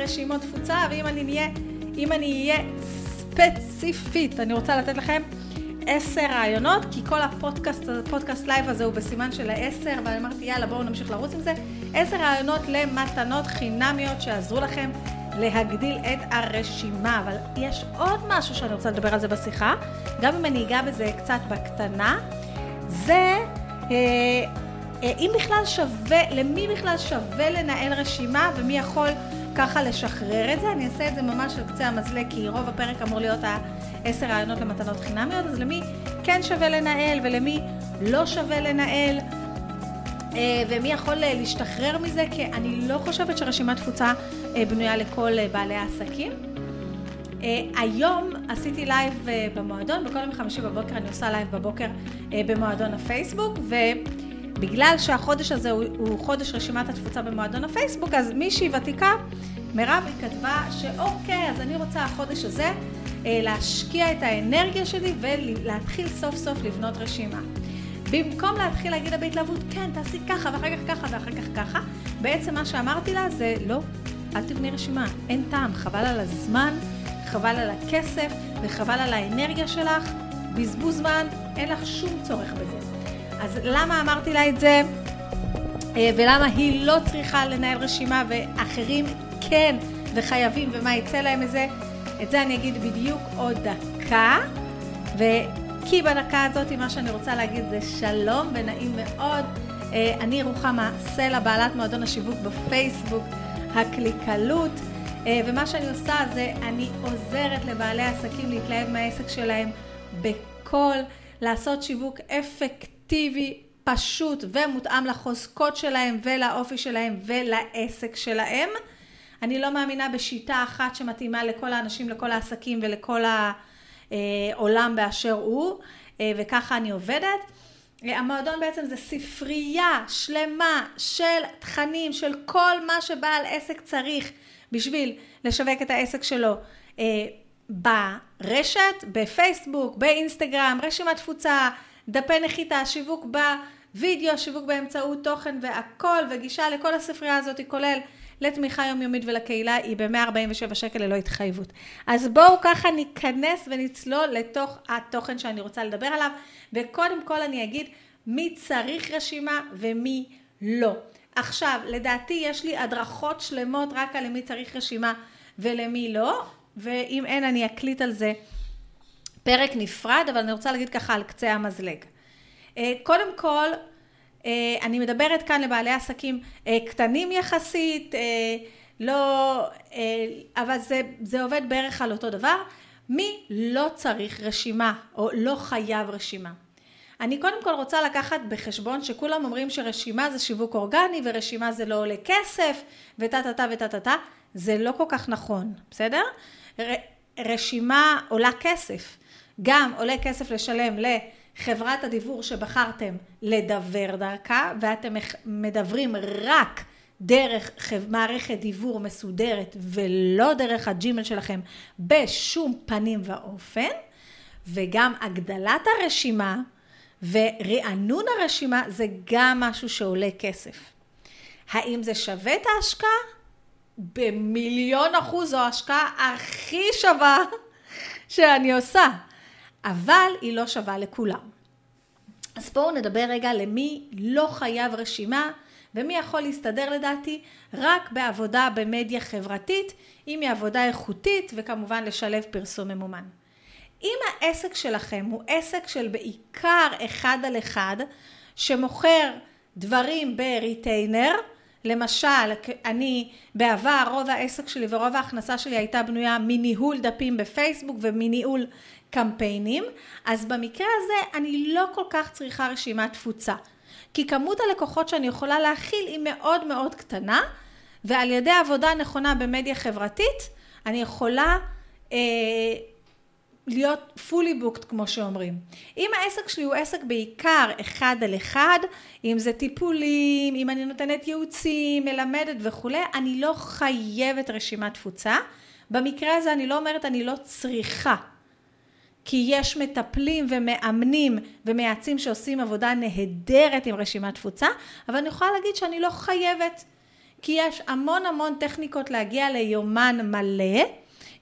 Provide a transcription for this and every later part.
רשימות תפוצה, ואם אני אהיה, אם אני אהיה ספציפית, אני רוצה לתת לכם עשר רעיונות, כי כל הפודקאסט, הפודקאסט live הזה הוא בסימן של העשר, ואני אמרתי יאללה בואו נמשיך לרוץ עם זה. עשר רעיונות למתנות חינמיות שיעזרו לכם להגדיל את הרשימה. אבל יש עוד משהו שאני רוצה לדבר על זה בשיחה, גם אם אני אגע בזה קצת בקטנה, זה אה, אה, אם בכלל שווה, למי בכלל שווה לנהל רשימה ומי יכול ככה לשחרר את זה. אני אעשה את זה ממש על קצה המזלג, כי רוב הפרק אמור להיות העשר רעיונות למתנות חינמיות, אז למי כן שווה לנהל ולמי לא שווה לנהל. אה, ומי יכול להשתחרר מזה, כי אני לא חושבת שרשימת תפוצה בנויה לכל בעלי העסקים. היום עשיתי לייב במועדון, בכל יום חמישי בבוקר אני עושה לייב בבוקר במועדון הפייסבוק, ו... בגלל שהחודש הזה הוא, הוא חודש רשימת התפוצה במועדון הפייסבוק, אז מישהי ותיקה, מירב, היא כתבה שאוקיי, אז אני רוצה החודש הזה אה, להשקיע את האנרגיה שלי ולהתחיל סוף סוף לבנות רשימה. במקום להתחיל להגיד לה בהתלהבות, כן, תעשי ככה, ואחר כך ככה, ואחר כך ככה, בעצם מה שאמרתי לה זה, לא, אל תבני רשימה, אין טעם, חבל על הזמן, חבל על הכסף, וחבל על האנרגיה שלך, בזבוז זמן, אין לך שום צורך בזה. אז למה אמרתי לה את זה, אה, ולמה היא לא צריכה לנהל רשימה ואחרים כן וחייבים ומה יצא להם מזה, את זה אני אגיד בדיוק עוד דקה. וכי בדקה הזאת מה שאני רוצה להגיד זה שלום ונעים מאוד. אה, אני רוחמה סלע, בעלת מועדון השיווק בפייסבוק, הקליקלות. אה, ומה שאני עושה זה אני עוזרת לבעלי עסקים להתלהב מהעסק שלהם בכל, לעשות שיווק אפקטיבי. אפקטיבי, פשוט ומותאם לחוזקות שלהם ולאופי שלהם ולעסק שלהם. אני לא מאמינה בשיטה אחת שמתאימה לכל האנשים, לכל העסקים ולכל העולם באשר הוא, וככה אני עובדת. המועדון בעצם זה ספרייה שלמה של תכנים, של כל מה שבעל עסק צריך בשביל לשווק את העסק שלו ברשת, בפייסבוק, באינסטגרם, רשימת תפוצה, דפי נחיתה, שיווק בווידאו, שיווק באמצעות תוכן והכל, וגישה לכל הספרייה הזאת, כולל לתמיכה יומיומית ולקהילה, היא ב-147 שקל ללא התחייבות. אז בואו ככה ניכנס ונצלול לתוך התוכן שאני רוצה לדבר עליו, וקודם כל אני אגיד מי צריך רשימה ומי לא. עכשיו, לדעתי יש לי הדרכות שלמות רק על מי צריך רשימה ולמי לא, ואם אין אני אקליט על זה פרק נפרד, אבל אני רוצה להגיד ככה על קצה המזלג. אה, קודם כל, אה, אני מדברת כאן לבעלי עסקים אה, קטנים יחסית, לא, אבל זה, זה עובד בערך על אותו דבר. מי לא צריך רשימה או לא חייב רשימה? אני קודם כל רוצה לקחת בחשבון שכולם אומרים שרשימה זה שיווק אורגני ורשימה זה לא עולה כסף וטה טה טה וטה טה טה, זה לא כל כך נכון, בסדר? רשימה עולה כסף. גם עולה כסף לשלם לחברת הדיוור שבחרתם לדבר דרכה, ואתם מדברים רק דרך מערכת דיוור מסודרת ולא דרך הג'ימל שלכם בשום פנים ואופן, וגם הגדלת הרשימה ורענון הרשימה זה גם משהו שעולה כסף. האם זה שווה את ההשקעה? במיליון אחוז זו ההשקעה הכי שווה שאני עושה. אבל היא לא שווה לכולם. אז בואו נדבר רגע למי לא חייב רשימה ומי יכול להסתדר לדעתי רק בעבודה במדיה חברתית, אם היא עבודה איכותית וכמובן לשלב פרסום ממומן. אם העסק שלכם הוא עסק של בעיקר אחד על אחד שמוכר דברים בריטיינר, למשל, אני בעבר רוב העסק שלי ורוב ההכנסה שלי הייתה בנויה מניהול דפים בפייסבוק ומניהול קמפיינים, אז במקרה הזה אני לא כל כך צריכה רשימת תפוצה. כי כמות הלקוחות שאני יכולה להכיל היא מאוד מאוד קטנה, ועל ידי עבודה נכונה במדיה חברתית, אני יכולה אה, להיות fully booked כמו שאומרים. אם העסק שלי הוא עסק בעיקר אחד על אחד, אם זה טיפולים, אם אני נותנת ייעוצים, מלמדת וכולי, אני לא חייבת רשימת תפוצה. במקרה הזה אני לא אומרת אני לא צריכה. כי יש מטפלים ומאמנים ומייעצים שעושים עבודה נהדרת עם רשימת תפוצה, אבל אני יכולה להגיד שאני לא חייבת. כי יש המון המון טכניקות להגיע ליומן מלא,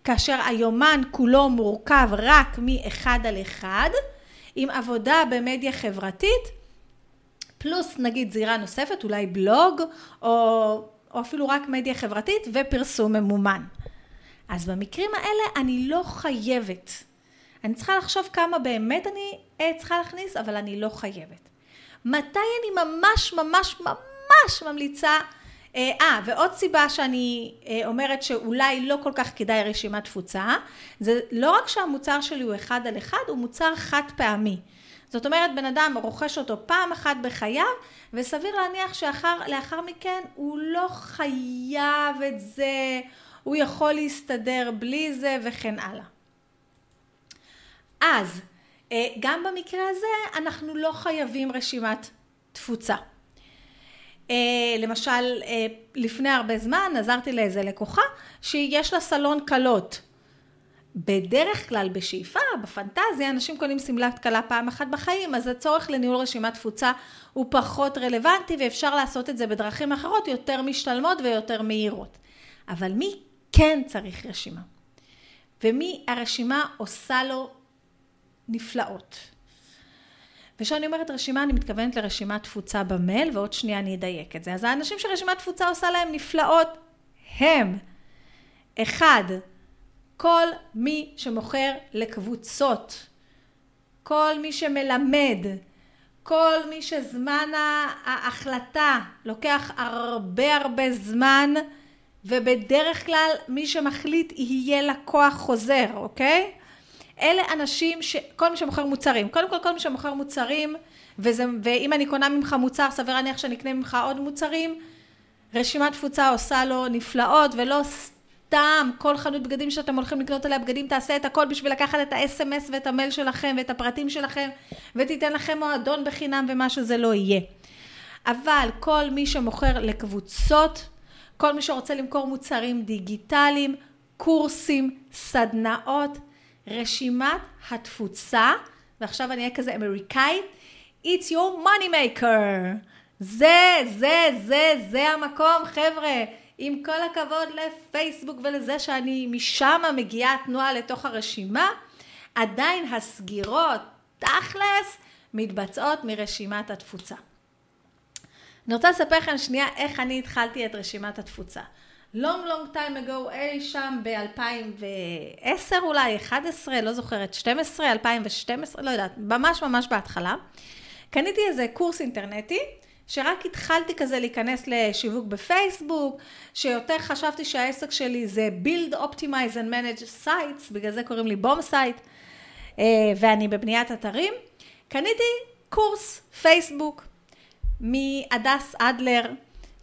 כאשר היומן כולו מורכב רק מאחד על אחד, עם עבודה במדיה חברתית, פלוס נגיד זירה נוספת, אולי בלוג, או, או אפילו רק מדיה חברתית ופרסום ממומן. אז במקרים האלה אני לא חייבת. אני צריכה לחשוב כמה באמת אני אה, צריכה להכניס, אבל אני לא חייבת. מתי אני ממש ממש ממש ממליצה אה, אה, ועוד סיבה שאני אה, אומרת שאולי לא כל כך כדאי רשימת תפוצה, זה לא רק שהמוצר שלי הוא אחד על אחד, הוא מוצר חד פעמי. זאת אומרת, בן אדם רוכש אותו פעם אחת בחייו, וסביר להניח שלאחר מכן הוא לא חייב את זה, הוא יכול להסתדר בלי זה וכן הלאה. אז, אה, גם במקרה הזה אנחנו לא חייבים רשימת תפוצה. אה, למשל, אה, לפני הרבה זמן עזרתי לאיזה לקוחה שיש לה סלון כלות. בדרך כלל בשאיפה, בפנטזיה, אנשים קונים שמלת כלה פעם אחת בחיים, אז הצורך לניהול רשימת תפוצה הוא פחות רלוונטי ואפשר לעשות את זה בדרכים אחרות יותר משתלמות ויותר מהירות. אבל מי כן צריך רשימה? ומי הרשימה עושה לו נפלאות? וכשאני אומרת רשימה, אני מתכוונת לרשימת תפוצה במייל, ועוד שנייה אני אדייק את זה. אז האנשים שרשימת תפוצה עושה להם נפלאות הם, אחד, כל מי שמוכר לקבוצות, כל מי שמלמד, כל מי שזמן ההחלטה לוקח הרבה הרבה זמן, ובדרך כלל מי שמחליט יהיה לקוח חוזר, אוקיי? אלה אנשים, ש... כל מי שמוכר מוצרים, קודם כל כל מי שמוכר מוצרים, וזה, ואם אני קונה ממך מוצר, סביר להניח שאני אקנה ממך עוד מוצרים, רשימת תפוצה עושה לו נפלאות, ולא סתם כל חנות בגדים שאתם הולכים לקנות עליה בגדים, תעשה את הכל בשביל לקחת את ה-SMS ואת המייל שלכם ואת הפרטים שלכם, ותיתן לכם מועדון בחינם ומה שזה לא יהיה. אבל כל מי שמוכר לקבוצות, כל מי שרוצה למכור מוצרים דיגיטליים, קורסים, סדנאות, רשימת התפוצה, ועכשיו אני אהיה כזה אמריקאי, It's your money maker. זה, זה, זה, זה המקום, חבר'ה. עם כל הכבוד לפייסבוק ולזה שאני משם מגיעה תנועה לתוך הרשימה, עדיין הסגירות, תכלס, מתבצעות מרשימת התפוצה. אני רוצה לספר לכם שנייה איך אני התחלתי את רשימת התפוצה. Long long time ago, אי שם ב-2010 אולי, 11, לא זוכרת, 12, 2012, לא יודעת, ממש ממש בהתחלה. קניתי איזה קורס אינטרנטי, שרק התחלתי כזה להיכנס לשיווק בפייסבוק, שיותר חשבתי שהעסק שלי זה Build, Optimize and Manage Sites, בגלל זה קוראים לי BOM Site, אה, ואני בבניית אתרים. קניתי קורס פייסבוק מהדס אדלר,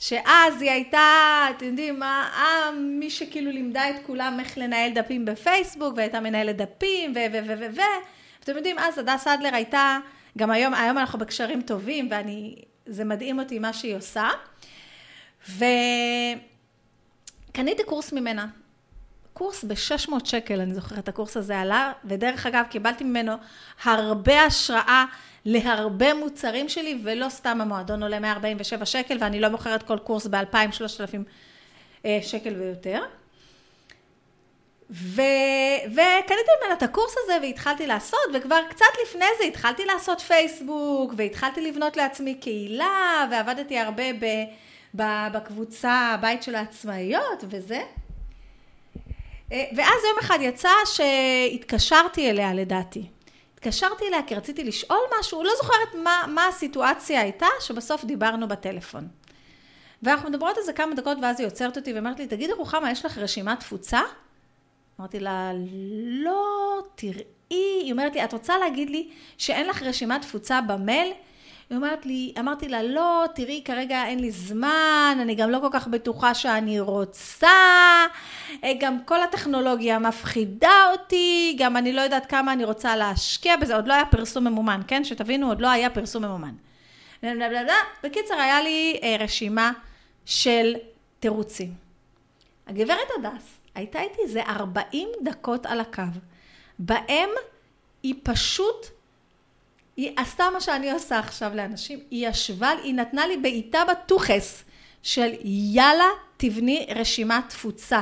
שאז היא הייתה, אתם יודעים, מה, אה, מי שכאילו לימדה את כולם איך לנהל דפים בפייסבוק, והייתה מנהלת דפים, ו... ו... ו... ו... ו... אתם יודעים, אז הדס אדלר הייתה, גם היום, היום אנחנו בקשרים טובים, ואני, זה מדהים אותי מה שהיא עושה. וקניתי קורס ממנה. קורס ב-600 שקל, אני זוכרת, הקורס הזה עלה, ודרך אגב, קיבלתי ממנו הרבה השראה להרבה מוצרים שלי, ולא סתם המועדון עולה 147 שקל, ואני לא מוכרת כל קורס ב-2,000-3,000 אה, שקל ויותר. ו... וקניתי ממנה את הקורס הזה והתחלתי לעשות, וכבר קצת לפני זה התחלתי לעשות פייסבוק, והתחלתי לבנות לעצמי קהילה, ועבדתי הרבה. ב... בקבוצה, הבית של העצמאיות וזה. אה, ואז יום אחד יצא שהתקשרתי אליה לדעתי. התקשרתי אליה כי רציתי לשאול משהו, לא זוכרת מה, מה הסיטואציה הייתה, שבסוף דיברנו בטלפון. ואנחנו מדברות על זה כמה דקות, ואז היא עוצרת אותי ואומרת לי, תגידי רוחמה, יש לך רשימת תפוצה? אמרתי לה, לא, תראי, היא אומרת לי, את רוצה להגיד לי שאין לך רשימת תפוצה במייל? היא אומרת לי, אמרתי לה, לא, תראי, כרגע אין לי זמן, אני גם לא כל כך בטוחה שאני רוצה, אה, גם כל הטכנולוגיה מפחידה אותי, גם אני לא יודעת כמה אני רוצה להשקיע בזה, עוד לא היה פרסום ממומן, כן? שתבינו, עוד לא היה פרסום ממומן. בקיצר, היה לי אה, רשימה של תירוצים. הגברת הדס הייתה איתי איזה 40 דקות על הקו, בהם היא פשוט היא עשתה מה שאני עושה עכשיו לאנשים, היא ישבה, היא נתנה לי בעיטה בטוחס, של יאללה, תבני רשימת תפוצה.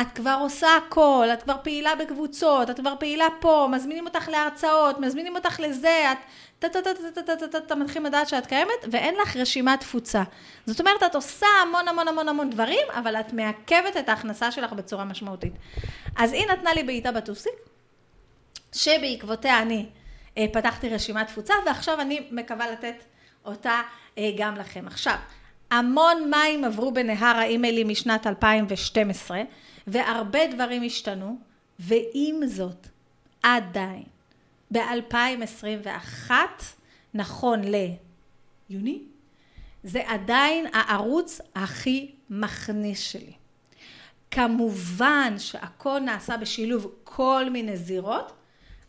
את כבר עושה הכל, את כבר פעילה בקבוצות, את כבר פעילה פה, מזמינים אותך להרצאות, מזמינים אותך לזה, את טה-טה-טה-טה-טה-טה, מתחילים לדעת שאת קיימת, ואין לך רשימת תפוצה. זאת אומרת, את עושה המון המון המון המון דברים, אבל את מעכבת את ההכנסה שלך בצורה משמעותית. אז היא נתנה לי בעיטה בטוסיק, שבעקבותיה אני פתחתי רשימת תפוצה, ועכשיו אני מקווה לתת אותה אה, גם לכם. עכשיו, המון מים עברו בנהר האימיילים משנת 2012, והרבה דברים השתנו, ועם זאת, עדיין, ב-2021, נכון ליוני, זה עדיין הערוץ הכי מכניס שלי. כמובן שהכל נעשה בשילוב כל מיני זירות,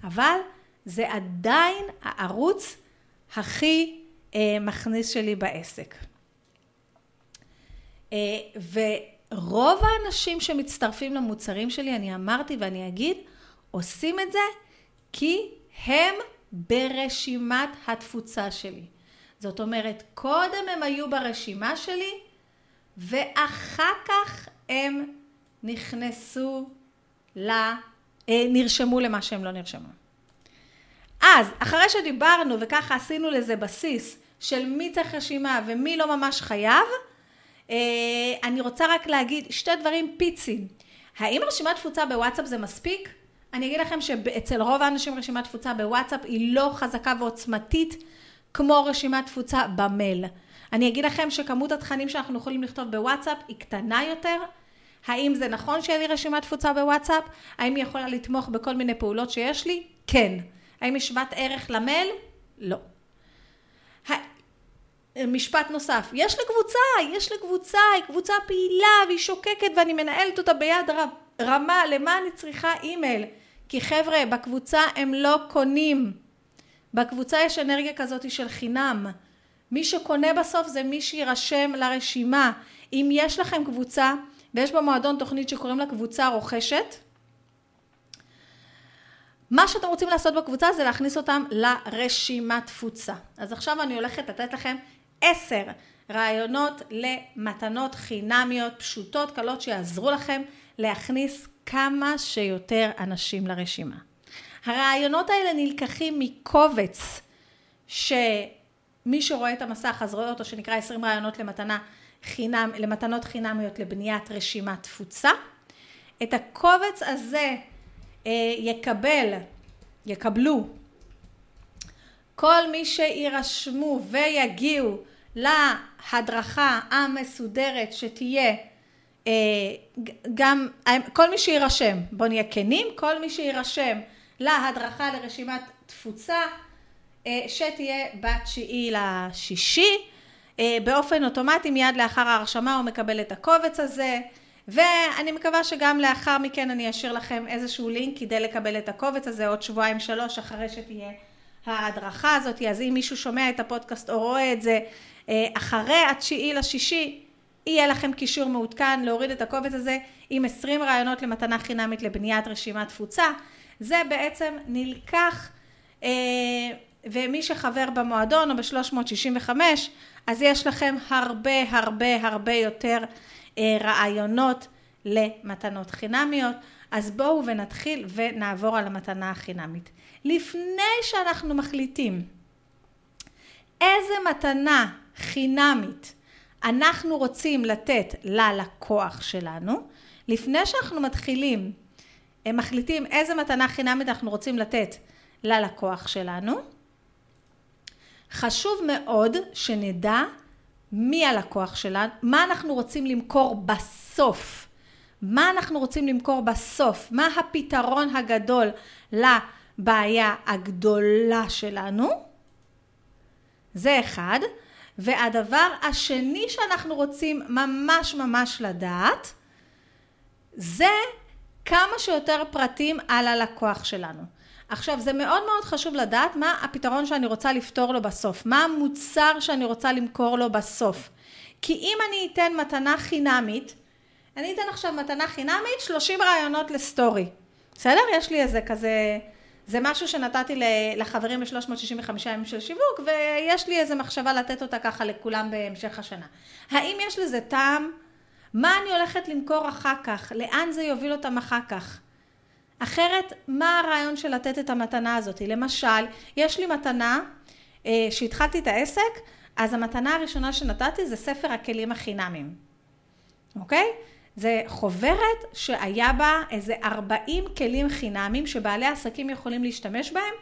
אבל זה עדיין הערוץ הכי אה, מכניס שלי בעסק. אה, ורוב האנשים שמצטרפים למוצרים שלי, אני אמרתי ואני אגיד, עושים את זה כי הם ברשימת התפוצה שלי. זאת אומרת, קודם הם היו ברשימה שלי, ואחר כך הם נכנסו ל... אה, נרשמו למה שהם לא נרשמו. אז, אחרי שדיברנו וככה עשינו לזה בסיס של מי צריך רשימה ומי לא ממש חייב, אה, אני רוצה רק להגיד שתי דברים פיצים. האם רשימת תפוצה בוואטסאפ זה מספיק? אני אגיד לכם שאצל רוב האנשים רשימת תפוצה בוואטסאפ היא לא חזקה ועוצמתית כמו רשימת תפוצה במייל. אני אגיד לכם שכמות התכנים שאנחנו יכולים לכתוב בוואטסאפ היא קטנה יותר. האם זה נכון שאין לי רשימת תפוצה בוואטסאפ? האם היא יכולה לתמוך בכל מיני פעולות שיש לי? כן. האם היא שוות ערך למייל? לא. משפט נוסף, יש לי קבוצה, יש לי קבוצה, היא קבוצה פעילה והיא שוקקת ואני מנהלת אותה ביד רמה, למה אני צריכה אימייל? כי חבר'ה, בקבוצה הם לא קונים. בקבוצה יש אנרגיה כזאת של חינם. מי שקונה בסוף זה מי שיירשם לרשימה. אם יש לכם קבוצה, ויש במועדון תוכנית שקוראים לה קבוצה רוכשת, מה שאתם רוצים לעשות בקבוצה זה להכניס אותם לרשימת תפוצה. אז עכשיו אני הולכת לתת לכם עשר רעיונות למתנות חינמיות פשוטות, קלות, שיעזרו לכם להכניס כמה שיותר אנשים לרשימה. הרעיונות האלה נלקחים מקובץ שמי שרואה את המסך אז רואה אותו שנקרא 20 רעיונות למתנה חינם, למתנות חינמיות לבניית רשימת תפוצה. את הקובץ הזה יקבל, יקבלו. כל מי שיירשמו ויגיעו להדרכה המסודרת שתהיה אה, גם כל מי שיירשם, בואו נהיה כנים, כל מי שיירשם להדרכה לרשימת תפוצה אה, שתהיה בתשיעי לשישי, אה, באופן אוטומטי מיד לאחר ההרשמה הוא מקבל את הקובץ הזה ואני מקווה שגם לאחר מכן אני אשאיר לכם איזשהו לינק כדי לקבל את הקובץ הזה עוד שבועיים שלוש אחרי שתהיה ההדרכה הזאת, אז אם מישהו שומע את הפודקאסט או רואה את זה אחרי התשיעי לשישי יהיה לכם קישור מעודכן להוריד את הקובץ הזה עם 20 רעיונות למתנה חינמית לבניית רשימת תפוצה. זה בעצם נלקח, אה, ומי שחבר במועדון או ב-365, אז יש לכם הרבה הרבה הרבה יותר אה, רעיונות למתנות חינמיות. אז בואו ונתחיל ונעבור על המתנה החינמית. לפני שאנחנו מחליטים איזה מתנה חינמית אנחנו רוצים לתת ללקוח שלנו, לפני שאנחנו מתחילים, הם מחליטים איזה מתנה חינמית אנחנו רוצים לתת ללקוח שלנו, חשוב מאוד שנדע מי הלקוח שלנו, מה אנחנו רוצים למכור בסוף, מה אנחנו רוצים למכור בסוף, מה הפתרון הגדול לבעיה הגדולה שלנו, זה אחד. והדבר השני שאנחנו רוצים ממש ממש לדעת, זה כמה שיותר פרטים על הלקוח שלנו. עכשיו זה מאוד מאוד חשוב לדעת מה הפתרון שאני רוצה לפתור לו בסוף, מה המוצר שאני רוצה למכור לו בסוף. כי אם אני אתן מתנה חינמית, אני אתן עכשיו מתנה חינמית 30 רעיונות לסטורי, בסדר? יש לי איזה כזה זה משהו שנתתי לחברים ב-365 ימים של שיווק, ויש לי איזה מחשבה לתת אותה ככה לכולם בהמשך השנה. האם יש לזה טעם? מה אני הולכת למכור אחר כך? לאן זה יוביל אותם אחר כך? אחרת, מה הרעיון של לתת את המתנה הזאת? למשל, יש לי מתנה, אה, שהתחלתי את העסק, אז המתנה הראשונה שנתתי זה ספר הכלים החינמיים, אוקיי? זה חוברת שהיה בה איזה 40 כלים חינמיים שבעלי עסקים יכולים להשתמש בהם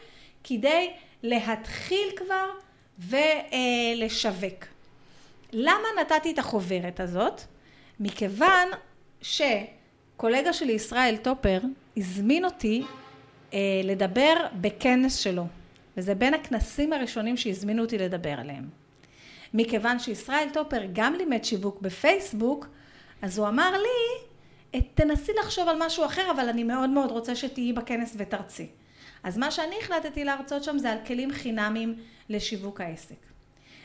כדי להתחיל כבר ולשווק. למה נתתי את החוברת הזאת? מכיוון שקולגה שלי ישראל טופר הזמין אותי אה, לדבר בכנס שלו וזה בין הכנסים הראשונים שהזמינו אותי לדבר עליהם. מכיוון שישראל טופר גם לימד שיווק בפייסבוק אז הוא אמר לי, תנסי לחשוב על משהו אחר, אבל אני מאוד מאוד רוצה שתהיי בכנס ותרצי. אז מה שאני החלטתי להרצות שם זה על כלים חינמיים לשיווק העסק.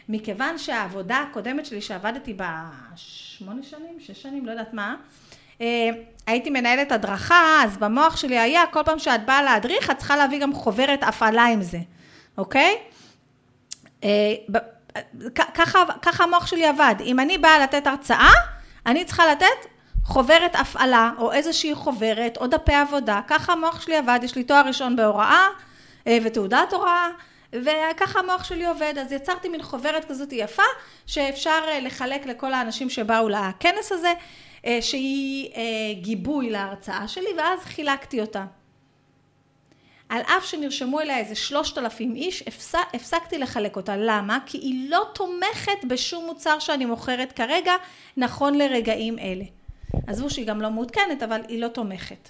מכיוון שהעבודה הקודמת שלי שעבדתי בה שמונה שנים, שש שנים, לא יודעת מה, הייתי מנהלת הדרכה, אז במוח שלי היה, כל פעם שאת באה להדריך, את צריכה להביא גם חוברת הפעלה עם זה, אוקיי? אה, ככה, המוח שלי עבד. אם אני באה לתת הרצאה, אני צריכה לתת חוברת הפעלה, או איזושהי חוברת, או דפי עבודה, ככה המוח שלי עבד, יש לי תואר ראשון בהוראה אה, ותעודת הוראה, וככה המוח שלי עובד, אז יצרתי מין חוברת כזאת יפה, שאפשר אה, לחלק לכל האנשים שבאו לכנס הזה, אה, שהיא גיבוי להרצאה שלי, ואז חילקתי אותה. על אף שנרשמו אליה איזה שלושת אלפים איש, הפסקתי לחלק אותה. למה? כי היא לא תומכת בשום מוצר שאני מוכרת כרגע, נכון לרגעים אלה. עזבו שהיא גם לא מעודכנת, אבל היא לא תומכת.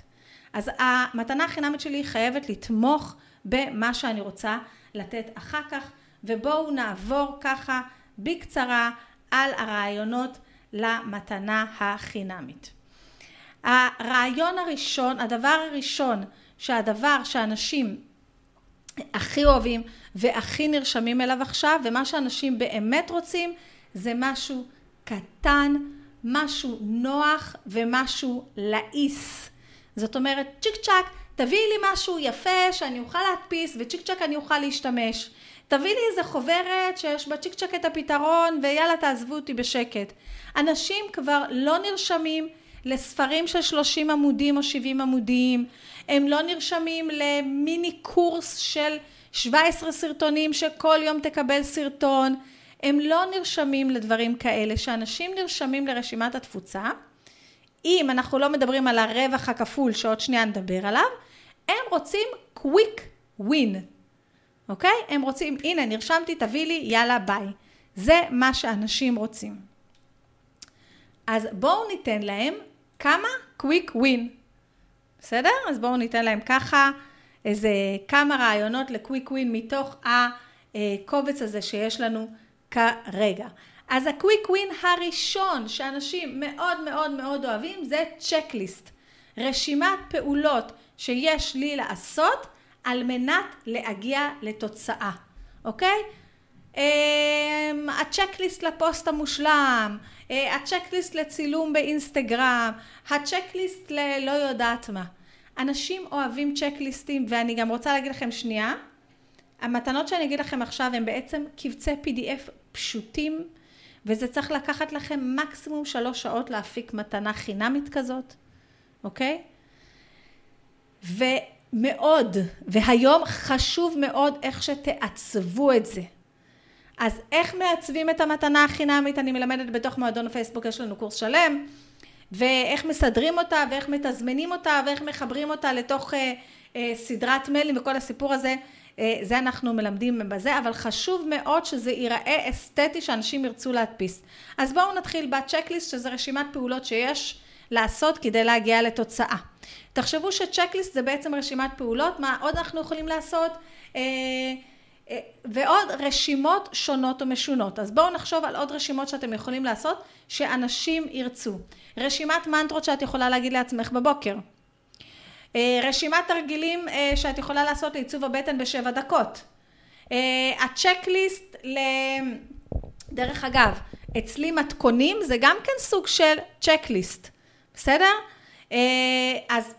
אז המתנה החינמית שלי חייבת לתמוך במה שאני רוצה לתת אחר כך, ובואו נעבור ככה בקצרה על הרעיונות למתנה החינמית. הרעיון הראשון, הדבר הראשון שהדבר שאנשים הכי אוהבים והכי נרשמים אליו עכשיו, ומה שאנשים באמת רוצים, זה משהו קטן, משהו נוח ומשהו לעיס. זאת אומרת, צ'יק צ'אק, תביאי לי משהו יפה שאני אוכל להדפיס וצ'יק צ'אק אני אוכל להשתמש. תביא לי איזה חוברת שיש בה צ'יק צ'אק את הפתרון ויאללה תעזבו אותי בשקט. אנשים כבר לא נרשמים לספרים של 30 עמודים או 70 עמודים, הם לא נרשמים למיני קורס של 17 סרטונים שכל יום תקבל סרטון, הם לא נרשמים לדברים כאלה, שאנשים נרשמים לרשימת התפוצה, אם אנחנו לא מדברים על הרווח הכפול שעוד שנייה נדבר עליו, הם רוצים quick win, אוקיי? הם רוצים, הנה נרשמתי, תביא לי, יאללה ביי. זה מה שאנשים רוצים. אז בואו ניתן להם כמה quick win. בסדר? אז בואו ניתן להם ככה איזה כמה רעיונות ל quick win מתוך הקובץ הזה שיש לנו כרגע. אז ה quick win הראשון שאנשים מאוד מאוד מאוד אוהבים זה checklist. רשימת פעולות שיש לי לעשות על מנת להגיע לתוצאה, אוקיי? אמ, הצ'קליסט לפוסט המושלם, אה, הצ'קליסט לצילום באינסטגרם, הצ'קליסט ללא יודעת מה. אנשים אוהבים צ'קליסטים ואני גם רוצה להגיד לכם שנייה, המתנות שאני אגיד לכם עכשיו הם בעצם קבצי PDF פשוטים וזה צריך לקחת לכם מקסימום שלוש שעות להפיק מתנה חינמית כזאת, אוקיי? ומאוד, והיום חשוב מאוד איך שתעצבו את זה. אז איך מעצבים את המתנה החינמית? אני מלמדת בתוך מועדון הפייסבוק, יש לנו קורס שלם, ואיך מסדרים אותה, ואיך מתזמנים אותה, ואיך מחברים אותה לתוך אה, אה, סדרת מיילים וכל הסיפור הזה, אה, זה אנחנו מלמדים בזה, אבל חשוב מאוד שזה ייראה אסתטי, שאנשים ירצו להדפיס. אז בואו נתחיל בצ'קליסט, שזה רשימת פעולות שיש לעשות כדי להגיע לתוצאה. תחשבו שצ'קליסט זה בעצם רשימת פעולות, מה עוד אנחנו יכולים לעשות? אה, ועוד רשימות שונות ומשונות. אז בואו נחשוב על עוד רשימות שאתם יכולים לעשות שאנשים ירצו. רשימת מנטרות שאת יכולה להגיד לעצמך בבוקר. אה, רשימת תרגילים אה, שאת יכולה לעשות לעיצוב הבטן בשבע דקות. אה, הצ'קליסט ל... דרך אגב, אצלי מתכונים זה גם כן סוג של צ'קליסט, בסדר? אז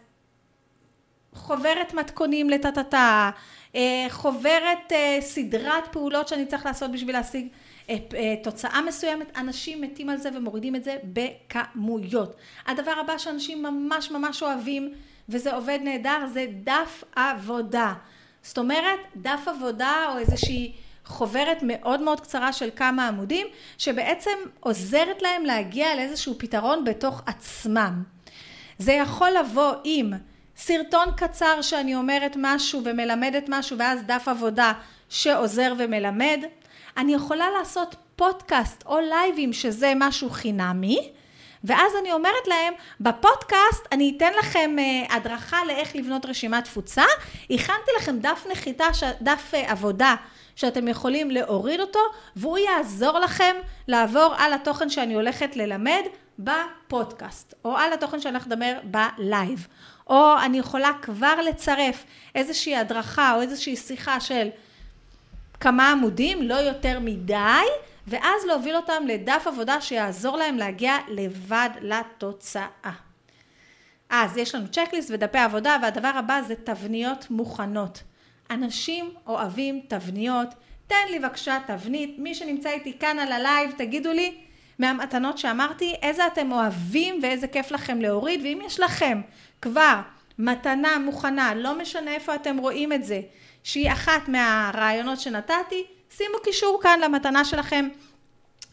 חוברת מתכונים לטאטאטה, אה, חוברת אה, סדרת פעולות שאני צריך לעשות בשביל להשיג אה, תוצאה מסוימת, אנשים מתים על זה ומורידים את זה בכמויות. הדבר הבא שאנשים ממש ממש אוהבים, וזה עובד נהדר, זה דף עבודה. זאת אומרת, דף עבודה או איזושהי חוברת מאוד מאוד קצרה של כמה עמודים, שבעצם עוזרת להם להגיע לאיזשהו פתרון בתוך עצמם. זה יכול לבוא עם סרטון קצר שאני אומרת משהו ומלמדת משהו ואז דף עבודה שעוזר ומלמד. אני יכולה לעשות פודקאסט או לייבים שזה משהו חינמי ואז אני אומרת להם בפודקאסט אני אתן לכם uh, הדרכה לאיך לבנות רשימת תפוצה. הכנתי לכם דף נחיתה, דף uh, עבודה שאתם יכולים להוריד אותו והוא יעזור לכם לעבור על התוכן שאני הולכת ללמד בפודקאסט או על התוכן שאני הולכת לדבר בלייב או אני יכולה כבר לצרף איזושהי הדרכה או איזושהי שיחה של כמה עמודים, לא יותר מדי, ואז להוביל אותם לדף עבודה שיעזור להם להגיע לבד לתוצאה. אז יש לנו checklist ודפי עבודה, והדבר הבא זה תבניות מוכנות. אנשים אוהבים תבניות, תן לי בבקשה תבנית, מי שנמצא איתי כאן על הלייב, תגידו לי מהמתנות שאמרתי, איזה אתם אוהבים ואיזה כיף לכם להוריד, ואם יש לכם כבר מתנה מוכנה, לא משנה איפה אתם רואים את זה, שהיא אחת מהרעיונות שנתתי, שימו קישור כאן למתנה שלכם,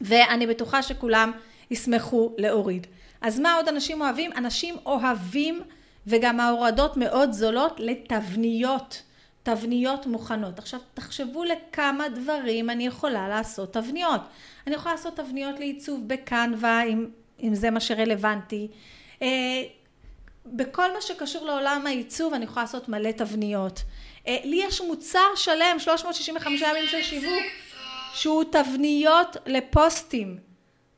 ואני בטוחה שכולם ישמחו להוריד. אז מה עוד אנשים אוהבים? אנשים אוהבים, וגם ההורדות מאוד זולות, לתבניות. תבניות מוכנות. עכשיו תחשבו לכמה דברים אני יכולה לעשות תבניות. אני יכולה לעשות תבניות לעיצוב בקנווה, אם, אם זה מה שרלוונטי. אה, בכל מה שקשור לעולם העיצוב אני יכולה לעשות מלא תבניות. אה, לי יש מוצר שלם, 365 ימים של שיווק, שהוא תבניות לפוסטים,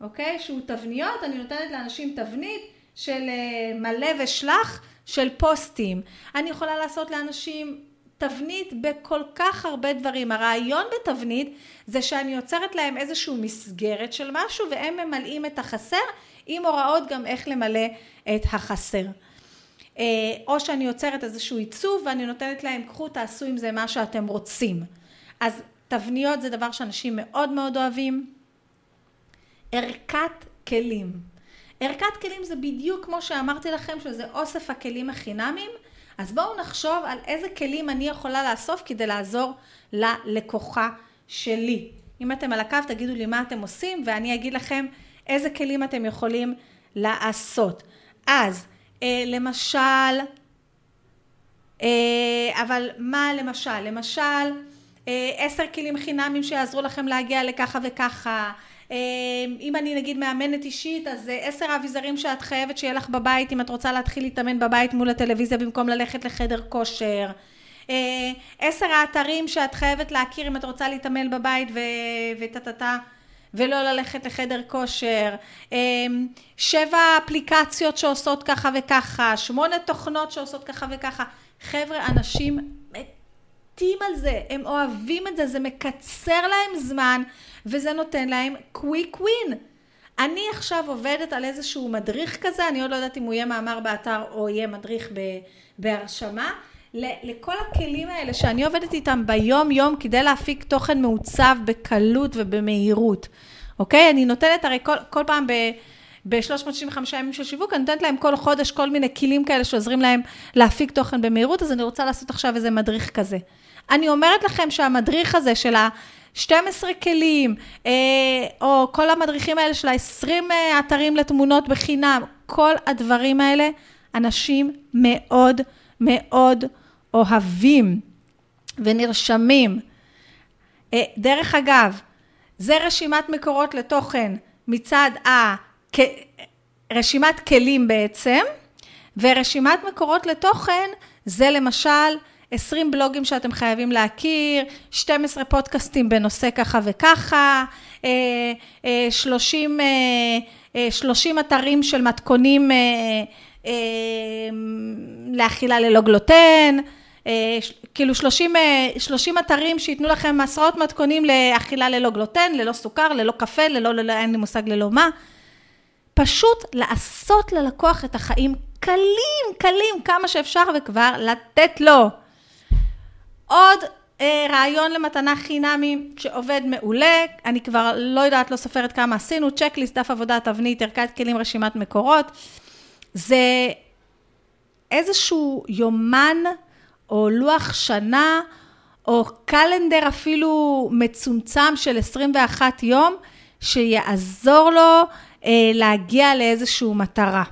אוקיי? שהוא תבניות, אני נותנת לאנשים תבנית של אה, מלא ושלח של פוסטים. אני יכולה לעשות לאנשים תבנית בכל כך הרבה דברים. הרעיון בתבנית זה שאני יוצרת להם איזושהי מסגרת של משהו והם ממלאים את החסר עם הוראות גם איך למלא את החסר. אה, או שאני יוצרת איזשהו עיצוב ואני נותנת להם קחו תעשו עם זה מה שאתם רוצים. אז תבניות זה דבר שאנשים מאוד מאוד אוהבים. ערכת כלים. ערכת כלים זה בדיוק כמו שאמרתי לכם שזה אוסף הכלים החינמיים אז בואו נחשוב על איזה כלים אני יכולה לאסוף כדי לעזור ללקוחה שלי. אם אתם על הקו תגידו לי מה אתם עושים ואני אגיד לכם איזה כלים אתם יכולים לעשות. אז אה, למשל, אה, אבל מה למשל? למשל אה, עשר כלים חינמים שיעזרו לכם להגיע לככה וככה. אמ, אם אני נגיד מאמנת אישית אז אה, עשר האביזרים שאת חייבת שיהיה לך בבית אם את רוצה להתחיל להתאמן בבית מול הטלוויזיה במקום ללכת לחדר כושר. אה, עשר האתרים שאת חייבת להכיר אם את רוצה להתאמן בבית וטה ולא ללכת לחדר כושר, אמ, שבע אפליקציות שעושות ככה וככה, שמונה תוכנות שעושות ככה וככה. חבר'ה, אנשים מתים על זה, הם אוהבים את זה, זה מקצר להם זמן וזה נותן להם קוויק ווין. אני עכשיו עובדת על איזשהו מדריך כזה, אני עוד לא יודעת אם הוא יהיה מאמר באתר או יהיה מדריך בהרשמה, לכל הכלים האלה שאני עובדת איתם ביום יום כדי להפיק תוכן מעוצב בקלות ובמהירות, אוקיי? אני נותנת הרי כל, כל פעם ב... ב-365 ימים של שיווק, אני נותנת להם כל חודש כל מיני כלים כאלה שעוזרים להם להפיק תוכן במהירות, אז אני רוצה לעשות עכשיו איזה מדריך כזה. אני אומרת לכם שהמדריך הזה של ה-12 כלים, אה, או כל המדריכים האלה של ה-20 אה, אתרים לתמונות בחינם, כל הדברים האלה, אנשים מאוד מאוד אוהבים ונרשמים. אה, דרך אגב, זה רשימת מקורות לתוכן מצד ה... רשימת כלים בעצם, ורשימת מקורות לתוכן זה למשל 20 בלוגים שאתם חייבים להכיר, 12 פודקאסטים בנושא ככה וככה, 30, אה, 30 אה, אתרים של מתכונים לאכילה ללא גלוטן, כאילו 30, 30 אתרים שייתנו לכם עשרות מתכונים לאכילה ללא גלוטן, ללא סוכר, ללא קפה, ללא, ללא אין לי מושג ללא מה. פשוט לעשות ללקוח את החיים קלים, קלים, כמה שאפשר, וכבר לתת לו. עוד אה, רעיון למתנה חינמי שעובד מעולה, אני כבר לא יודעת, לא סופרת כמה עשינו, צ'קליסט, דף עבודה, תבנית, ערכת כלים, רשימת מקורות. זה איזשהו יומן או לוח שנה, או קלנדר אפילו מצומצם של 21 יום, שיעזור לו אה, להגיע לאיזושהי מטרה.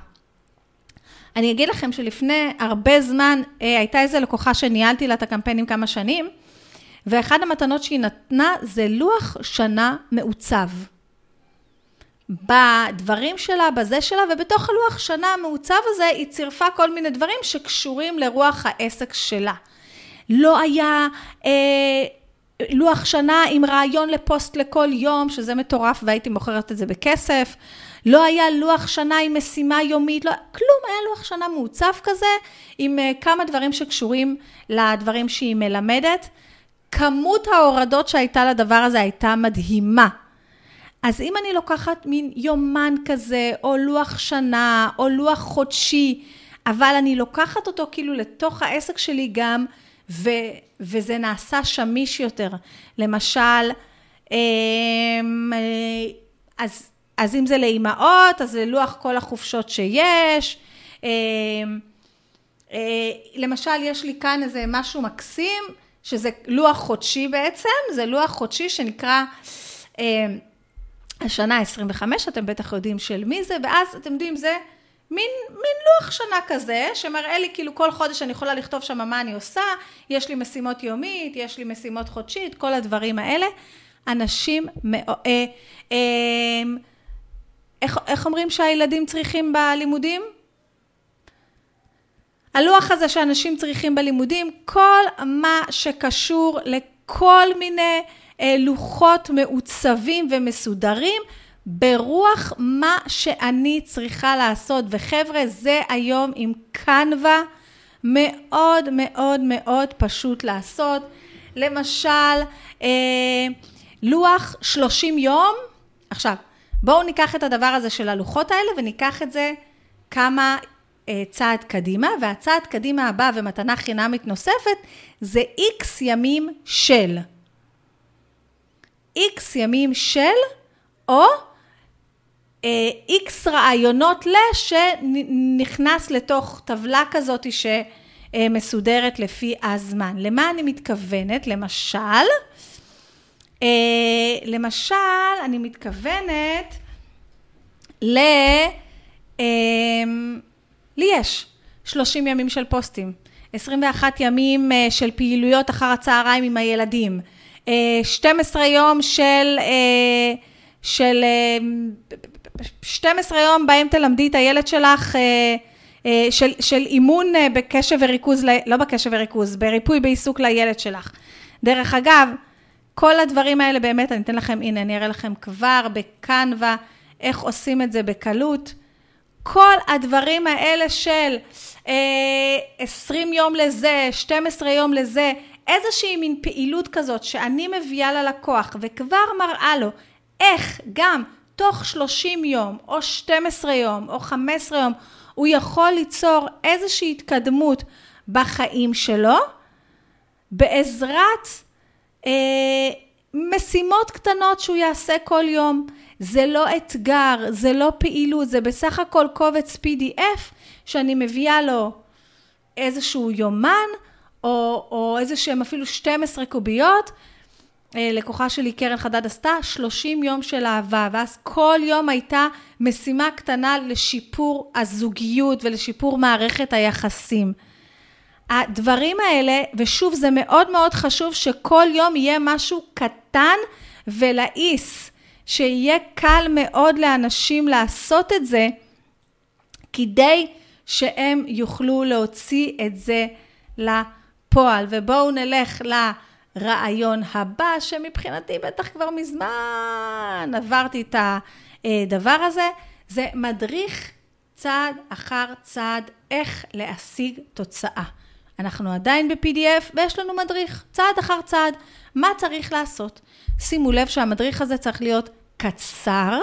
אני אגיד לכם שלפני הרבה זמן אה, הייתה איזו לקוחה שניהלתי לה את הקמפיינים כמה שנים, ואחד המתנות שהיא נתנה זה לוח שנה מעוצב. בדברים שלה, בזה שלה, ובתוך הלוח שנה המעוצב הזה היא צירפה כל מיני דברים שקשורים לרוח העסק שלה. לא היה אה, לוח שנה עם רעיון לפוסט לכל יום, שזה מטורף והייתי מוכרת את זה בכסף. לא היה לוח שנה עם משימה יומית, לא, כלום, היה לוח שנה מעוצב כזה, עם uh, כמה דברים שקשורים לדברים שהיא מלמדת. כמות ההורדות שהייתה לדבר הזה הייתה מדהימה. אז אם אני לוקחת מין יומן כזה, או לוח שנה, או לוח חודשי, אבל אני לוקחת אותו כאילו לתוך העסק שלי גם, ו, וזה נעשה שמיש יותר. למשל, אמ, אז, אז אם זה לאימהות, אז זה לוח כל החופשות שיש. אמ, אה, למשל, יש לי כאן איזה משהו מקסים, שזה לוח חודשי בעצם, זה לוח חודשי שנקרא אמ, השנה 25, אתם בטח יודעים של מי זה, ואז אתם יודעים, זה מין, מין לוח שנה כזה, שמראה לי כאילו כל חודש אני יכולה לכתוב שם מה אני עושה, יש לי משימות יומית, יש לי משימות חודשית, כל הדברים האלה. אנשים, אה, אה, איך, איך אומרים שהילדים צריכים בלימודים? הלוח הזה שאנשים צריכים בלימודים, כל מה שקשור לכל מיני לוחות מעוצבים ומסודרים, ברוח מה שאני צריכה לעשות. וחבר'ה, זה היום עם קנווה מאוד מאוד מאוד פשוט לעשות. למשל, אה, לוח 30 יום. עכשיו, בואו ניקח את הדבר הזה של הלוחות האלה וניקח את זה כמה אה, צעד קדימה, והצעד קדימה הבא ומתנה חינמית נוספת זה איקס ימים של. איקס ימים של, או איקס רעיונות ל, שנכנס לתוך טבלה כזאת שמסודרת לפי הזמן. למה אני מתכוונת? למשל, אה, למשל, אני מתכוונת ל... אה, לי יש 30 ימים של פוסטים, 21 ימים אה, של פעילויות אחר הצהריים עם הילדים, 12 יום של, של 12 יום בהם תלמדי את הילד שלך של, של אימון בקשב וריכוז, לא בקשב וריכוז, בריפוי בעיסוק לילד שלך. דרך אגב, כל הדברים האלה באמת, אני אתן לכם, הנה, אני אראה לכם כבר בקנווה, איך עושים את זה בקלות. כל הדברים האלה של אה, 20 יום לזה, 12 יום לזה, איזושהי מין פעילות כזאת שאני מביאה ללקוח וכבר מראה לו איך גם תוך 30 יום, או 12 יום, או 15 יום, הוא יכול ליצור איזושהי התקדמות בחיים שלו, בעזרת אה, משימות קטנות שהוא יעשה כל יום. זה לא אתגר, זה לא פעילות, זה בסך הכל קובץ PDF שאני מביאה לו איזשהו יומן, או, או איזה שהם אפילו 12 קוביות. אה, לקוחה שלי, קרן חדד, עשתה 30 יום של אהבה, ואז כל יום הייתה משימה קטנה לשיפור הזוגיות ולשיפור מערכת היחסים. הדברים האלה, ושוב, זה מאוד מאוד חשוב שכל יום יהיה משהו קטן ולעיס, שיהיה קל מאוד לאנשים לעשות את זה, כדי שהם יוכלו להוציא את זה לפועל. ובואו נלך לרעיון הבא, שמבחינתי בטח כבר מזמן עברתי את הדבר הזה, זה מדריך צעד אחר צעד איך להשיג תוצאה. אנחנו עדיין ב-PDF ויש לנו מדריך, צעד אחר צעד, מה צריך לעשות. שימו לב שהמדריך הזה צריך להיות קצר,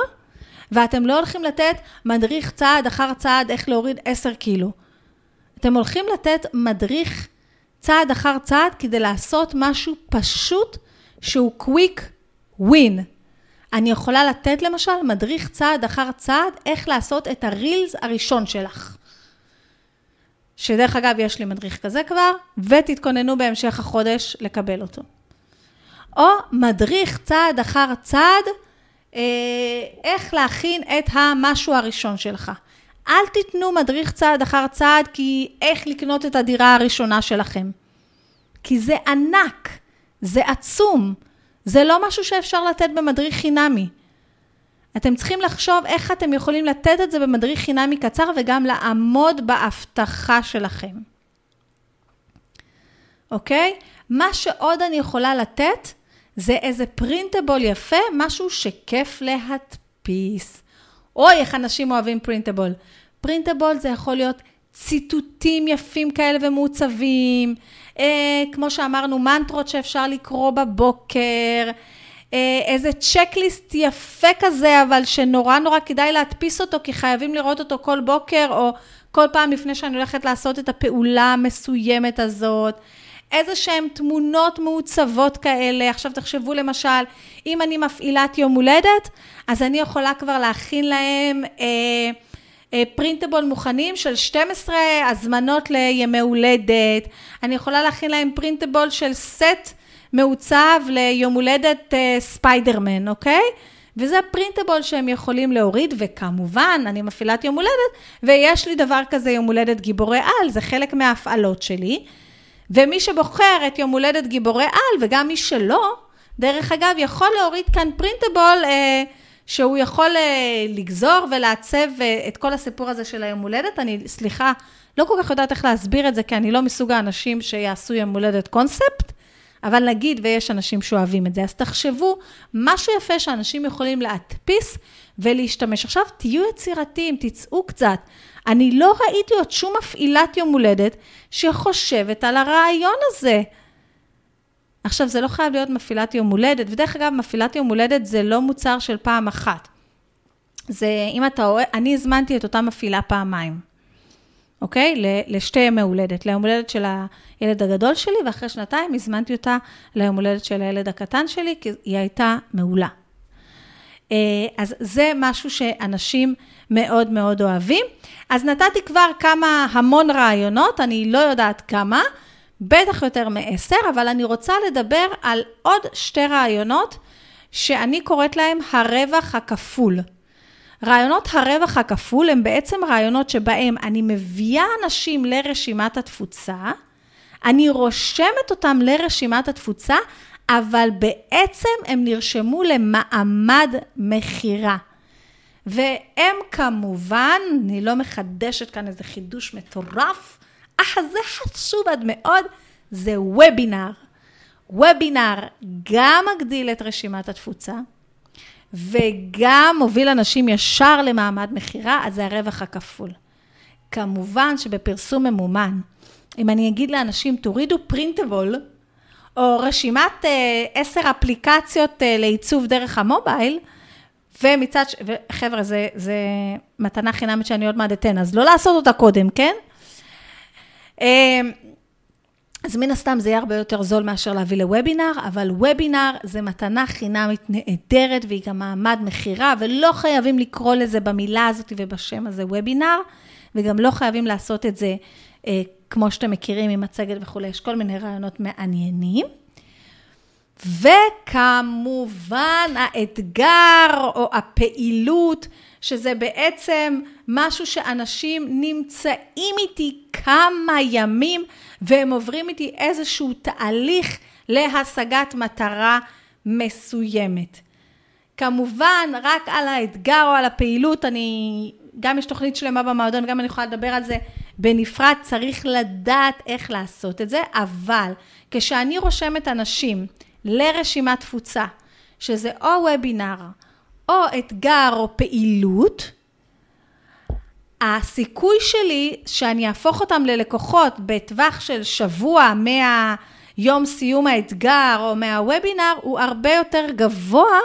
ואתם לא הולכים לתת מדריך צעד אחר צעד איך להוריד 10 קילו. אתם הולכים לתת מדריך צעד אחר צעד כדי לעשות משהו פשוט שהוא קוויק ווין. אני יכולה לתת למשל מדריך צעד אחר צעד איך לעשות את הרילס הראשון שלך. שדרך אגב, יש לי מדריך כזה כבר, ותתכוננו בהמשך החודש לקבל אותו. או מדריך צעד אחר צעד, אה, איך להכין את המשהו הראשון שלך. אל תיתנו מדריך צעד אחר צעד, כי איך לקנות את הדירה הראשונה שלכם. כי זה ענק, זה עצום, זה לא משהו שאפשר לתת במדריך חינמי. אתם צריכים לחשוב איך אתם יכולים לתת את זה במדריך חינמי קצר וגם לעמוד בהבטחה שלכם. אוקיי? מה שעוד אני יכולה לתת זה איזה פרינטבול יפה, משהו שכיף להדפיס. אוי, איך אנשים אוהבים פרינטבול. פרינטבול זה יכול להיות ציטוטים יפים כאלה ומעוצבים, אה, כמו שאמרנו, מנטרות שאפשר לקרוא בבוקר, אה, איזה צ'קליסט יפה כזה, אבל שנורא נורא כדאי להדפיס אותו, כי חייבים לראות אותו כל בוקר, או כל פעם לפני שאני הולכת לעשות את הפעולה המסוימת הזאת. איזה שהן תמונות מעוצבות כאלה. עכשיו תחשבו למשל, אם אני מפעילת יום הולדת, אז אני יכולה כבר להכין להם אה, אה, פרינטבול מוכנים של 12 הזמנות לימי הולדת. אני יכולה להכין להם printable של סט מעוצב ליום הולדת אה, ספיידרמן, אוקיי? וזה printable שהם יכולים להוריד, וכמובן, אני מפעילת יום הולדת, ויש לי דבר כזה יום הולדת גיבורי על, זה חלק מההפעלות שלי. ומי שבוחר את יום הולדת גיבורי על, וגם מי שלא, דרך אגב, יכול להוריד כאן printable אה, שהוא יכול אה, לגזור ולעצב אה, את כל הסיפור הזה של היום הולדת. אני, סליחה, לא כל כך יודעת איך להסביר את זה, כי אני לא מסוג האנשים שיעשו יום הולדת קונספט, אבל נגיד ויש אנשים שאוהבים את זה, אז תחשבו, משהו יפה שאנשים יכולים להדפיס ולהשתמש. עכשיו, תהיו יצירתיים, תצאו קצת. אני לא ראיתי עוד שום מפעילת יום הולדת שחושבת על הרעיון הזה. עכשיו, זה לא חייב להיות מפעילת יום הולדת, ודרך אגב, מפעילת יום הולדת זה לא מוצר של פעם אחת. זה, אם אתה אוהב, אני הזמנתי את אותה מפעילה פעמיים, אוקיי? לשתי ימי הולדת, ליום הולדת של הילד הגדול שלי, ואחרי שנתיים הזמנתי אותה ליום הולדת של הילד הקטן שלי, כי היא הייתה מעולה. אה, אז זה משהו שאנשים מאוד מאוד אוהבים. אז נתתי כבר כמה, המון רעיונות, אני לא יודעת כמה, בטח יותר מעשר, אבל אני רוצה לדבר על עוד שתי רעיונות שאני קוראת להם הרווח הכפול. רעיונות הרווח הכפול הם בעצם רעיונות שבהם אני מביאה אנשים לרשימת התפוצה, אני רושמת אותם לרשימת התפוצה, אבל בעצם הם נרשמו למעמד מכירה. והם כמובן, אני לא מחדשת כאן איזה חידוש מטורף, אך זה חשוב עד מאוד, זה וובינר. וובינר גם מגדיל את רשימת התפוצה, וגם מוביל אנשים ישר למעמד מכירה, אז זה הרווח הכפול. כמובן שבפרסום ממומן, אם אני אגיד לאנשים, תורידו פרינטבול, או רשימת אה, עשר אפליקציות אה, לעיצוב דרך המובייל, ומצד, ש... וחבר'ה, זה, זה מתנה חינמית שאני עוד מעט אתן, אז לא לעשות אותה קודם, כן? אה, אז מן הסתם זה יהיה הרבה יותר זול מאשר להביא לוובינר, אבל וובינר זה מתנה חינמית נהדרת והיא גם מעמד מכירה, ולא חייבים לקרוא לזה במילה הזאת ובשם הזה וובינר, וגם לא חייבים לעשות את זה אה, כמו שאתם מכירים עם מצגת וכולי, יש כל מיני רעיונות מעניינים. וכמובן האתגר או הפעילות, שזה בעצם משהו שאנשים נמצאים איתי כמה ימים והם עוברים איתי איזשהו תהליך להשגת מטרה מסוימת. כמובן, רק על האתגר או על הפעילות, אני, גם יש תוכנית שלמה במועדון, גם אני יכולה לדבר על זה בנפרד, צריך לדעת איך לעשות את זה, אבל כשאני רושמת אנשים לרשימת תפוצה, שזה או וובינר, או אתגר או פעילות, הסיכוי שלי שאני אהפוך אותם ללקוחות בטווח של שבוע מהיום סיום האתגר או מהוובינר הוא הרבה יותר גבוה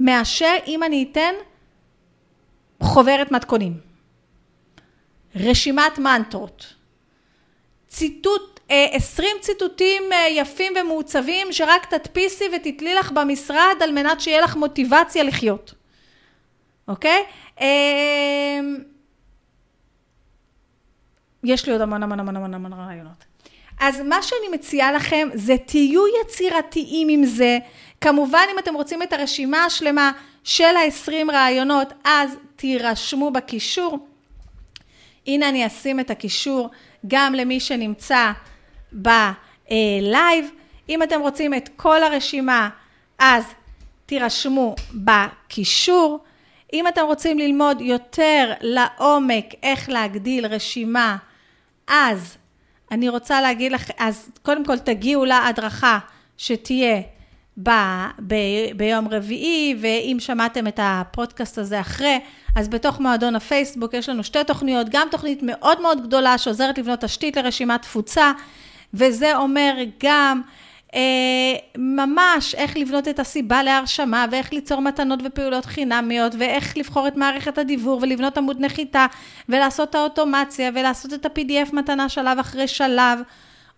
מאשר אם אני אתן חוברת מתכונים, רשימת מנטרות, ציטוט, 20 אה, ציטוטים אה, יפים ומעוצבים שרק תדפיסי ותתלי לך במשרד על מנת שיהיה לך מוטיבציה לחיות, אוקיי? יש לי עוד המון המון המון המון המון רעיונות. אז מה שאני מציעה לכם זה תהיו יצירתיים עם זה. כמובן אם אתם רוצים את הרשימה השלמה של ה-20 רעיונות, אז תירשמו בקישור. הנה אני אשים את הקישור גם למי שנמצא בלייב. אם אתם רוצים את כל הרשימה, אז תירשמו בקישור. אם אתם רוצים ללמוד יותר לעומק איך להגדיל רשימה, אז אני רוצה להגיד לך, אז קודם כל תגיעו להדרכה שתהיה ב, ב, ביום רביעי, ואם שמעתם את הפודקאסט הזה אחרי, אז בתוך מועדון הפייסבוק יש לנו שתי תוכניות, גם תוכנית מאוד מאוד גדולה שעוזרת לבנות תשתית לרשימת תפוצה, וזה אומר גם אה, ממש איך לבנות את הסיבה להרשמה, ואיך ליצור מתנות ופעולות חינמיות, ואיך לבחור את מערכת הדיבור, ולבנות עמוד נחיתה, ולעשות את האוטומציה, ולעשות את ה-PDF מתנה שלב אחרי שלב,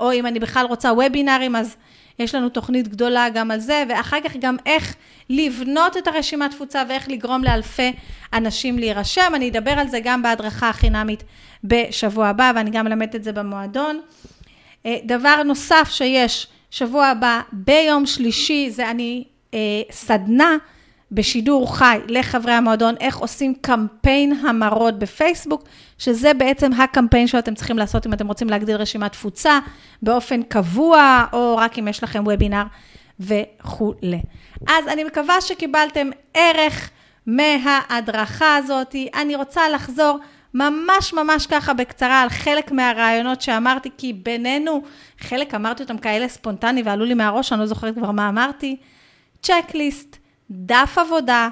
או אם אני בכלל רוצה וובינארים, אז יש לנו תוכנית גדולה גם על זה, ואחר כך גם איך לבנות את הרשימת תפוצה ואיך לגרום לאלפי אנשים להירשם. אני אדבר על זה גם בהדרכה החינמית בשבוע הבא, ואני גם אלמד את זה במועדון. אה, דבר נוסף שיש שבוע הבא, ביום שלישי, זה אני אה, סדנה בשידור חי לחברי המועדון, איך עושים קמפיין המרות בפייסבוק, שזה בעצם הקמפיין שאתם צריכים לעשות אם אתם רוצים להגדיל רשימת תפוצה באופן קבוע, או רק אם יש לכם וובינר וכולי. אז אני מקווה שקיבלתם ערך מההדרכה הזאת. אני רוצה לחזור ממש ממש ככה בקצרה על חלק מהרעיונות שאמרתי, כי בינינו, חלק אמרתי אותם כאלה ספונטני ועלו לי מהראש, אני לא זוכרת כבר מה אמרתי. צ'קליסט, דף עבודה,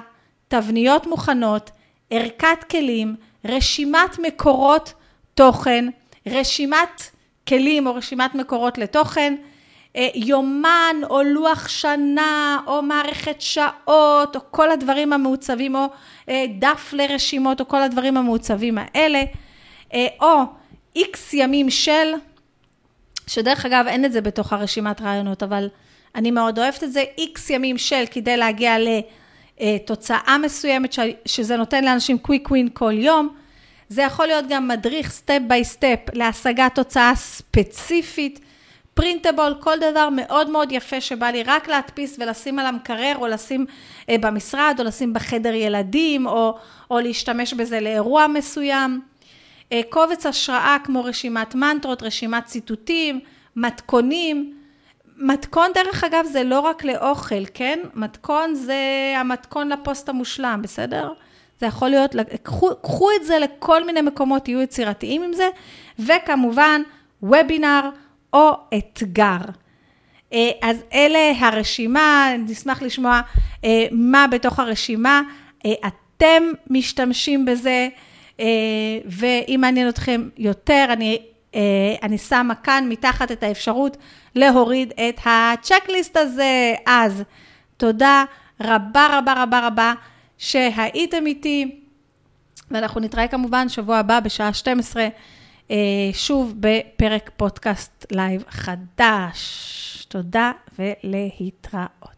תבניות מוכנות, ערכת כלים, רשימת מקורות תוכן, רשימת כלים או רשימת מקורות לתוכן, אה, יומן או לוח שנה או מערכת שעות או כל הדברים המעוצבים או אה, דף לרשימות או כל הדברים המעוצבים האלה, אה, או איקס ימים של, שדרך אגב אין את זה בתוך הרשימת רעיונות, אבל אני מאוד אוהבת את זה, איקס ימים של כדי להגיע לתוצאה מסוימת, שזה נותן לאנשים quick win כל יום. זה יכול להיות גם מדריך step by step להשגת תוצאה ספציפית. printable, כל דבר מאוד מאוד יפה שבא לי רק להדפיס ולשים על המקרר, או לשים אה, במשרד, או לשים בחדר ילדים, או, או להשתמש בזה לאירוע מסוים. אה, קובץ השראה כמו רשימת מנטרות, רשימת ציטוטים, מתכונים. מתכון, דרך אגב, זה לא רק לאוכל, כן? מתכון זה המתכון לפוסט המושלם, בסדר? זה יכול להיות, קחו, קחו את זה לכל מיני מקומות, תהיו יצירתיים עם זה, וכמובן, וובינר, או אתגר. אה, אז אלה הרשימה, נשמח לשמוע אה, מה בתוך הרשימה אה, אתם משתמשים בזה, ואם מעניין אתכם יותר, אני, אני שמה כאן מתחת את האפשרות להוריד את הצ'קליסט הזה. אז תודה רבה רבה רבה רבה שהייתם איתי, ואנחנו נתראה כמובן שבוע הבא בשעה 12. אה, שוב בפרק פודקאסט לייב חדש. תודה ולהתראות.